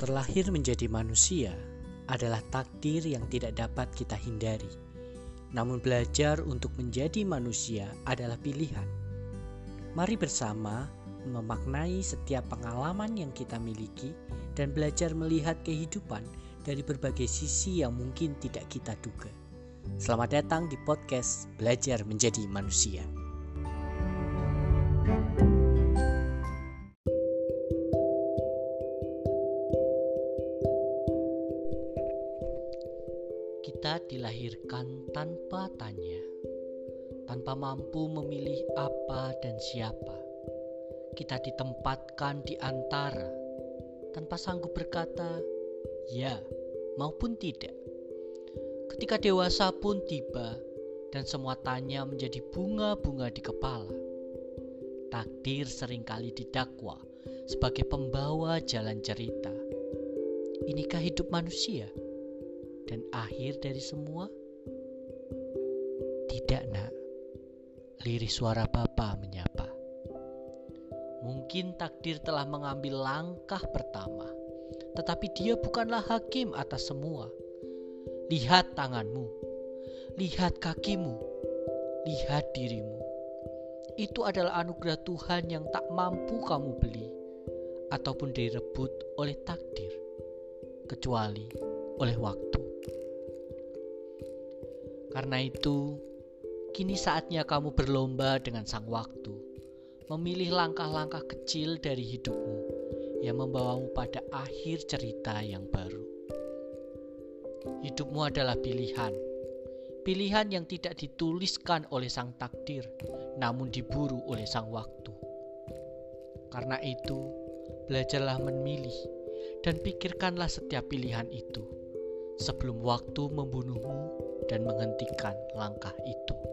Terlahir menjadi manusia adalah takdir yang tidak dapat kita hindari. Namun, belajar untuk menjadi manusia adalah pilihan. Mari bersama memaknai setiap pengalaman yang kita miliki dan belajar melihat kehidupan dari berbagai sisi yang mungkin tidak kita duga. Selamat datang di podcast Belajar Menjadi Manusia. Kita dilahirkan tanpa tanya, tanpa mampu memilih apa dan siapa. Kita ditempatkan di antara, tanpa sanggup berkata ya maupun tidak. Ketika dewasa pun tiba, dan semua tanya menjadi bunga-bunga di kepala. Takdir sering kali didakwa sebagai pembawa jalan cerita. Inikah hidup manusia? Dan akhir dari semua? Tidak, Nak. Lirih suara Bapa menyapa. Mungkin takdir telah mengambil langkah pertama, tetapi dia bukanlah hakim atas semua. Lihat tanganmu, lihat kakimu, lihat dirimu. Itu adalah anugerah Tuhan yang tak mampu kamu beli ataupun direbut oleh takdir, kecuali oleh waktu. Karena itu, kini saatnya kamu berlomba dengan sang waktu, memilih langkah-langkah kecil dari hidupmu yang membawamu pada akhir cerita yang baru. Hidupmu adalah pilihan, pilihan yang tidak dituliskan oleh sang takdir, namun diburu oleh sang waktu. Karena itu, belajarlah memilih dan pikirkanlah setiap pilihan itu sebelum waktu membunuhmu dan menghentikan langkah itu.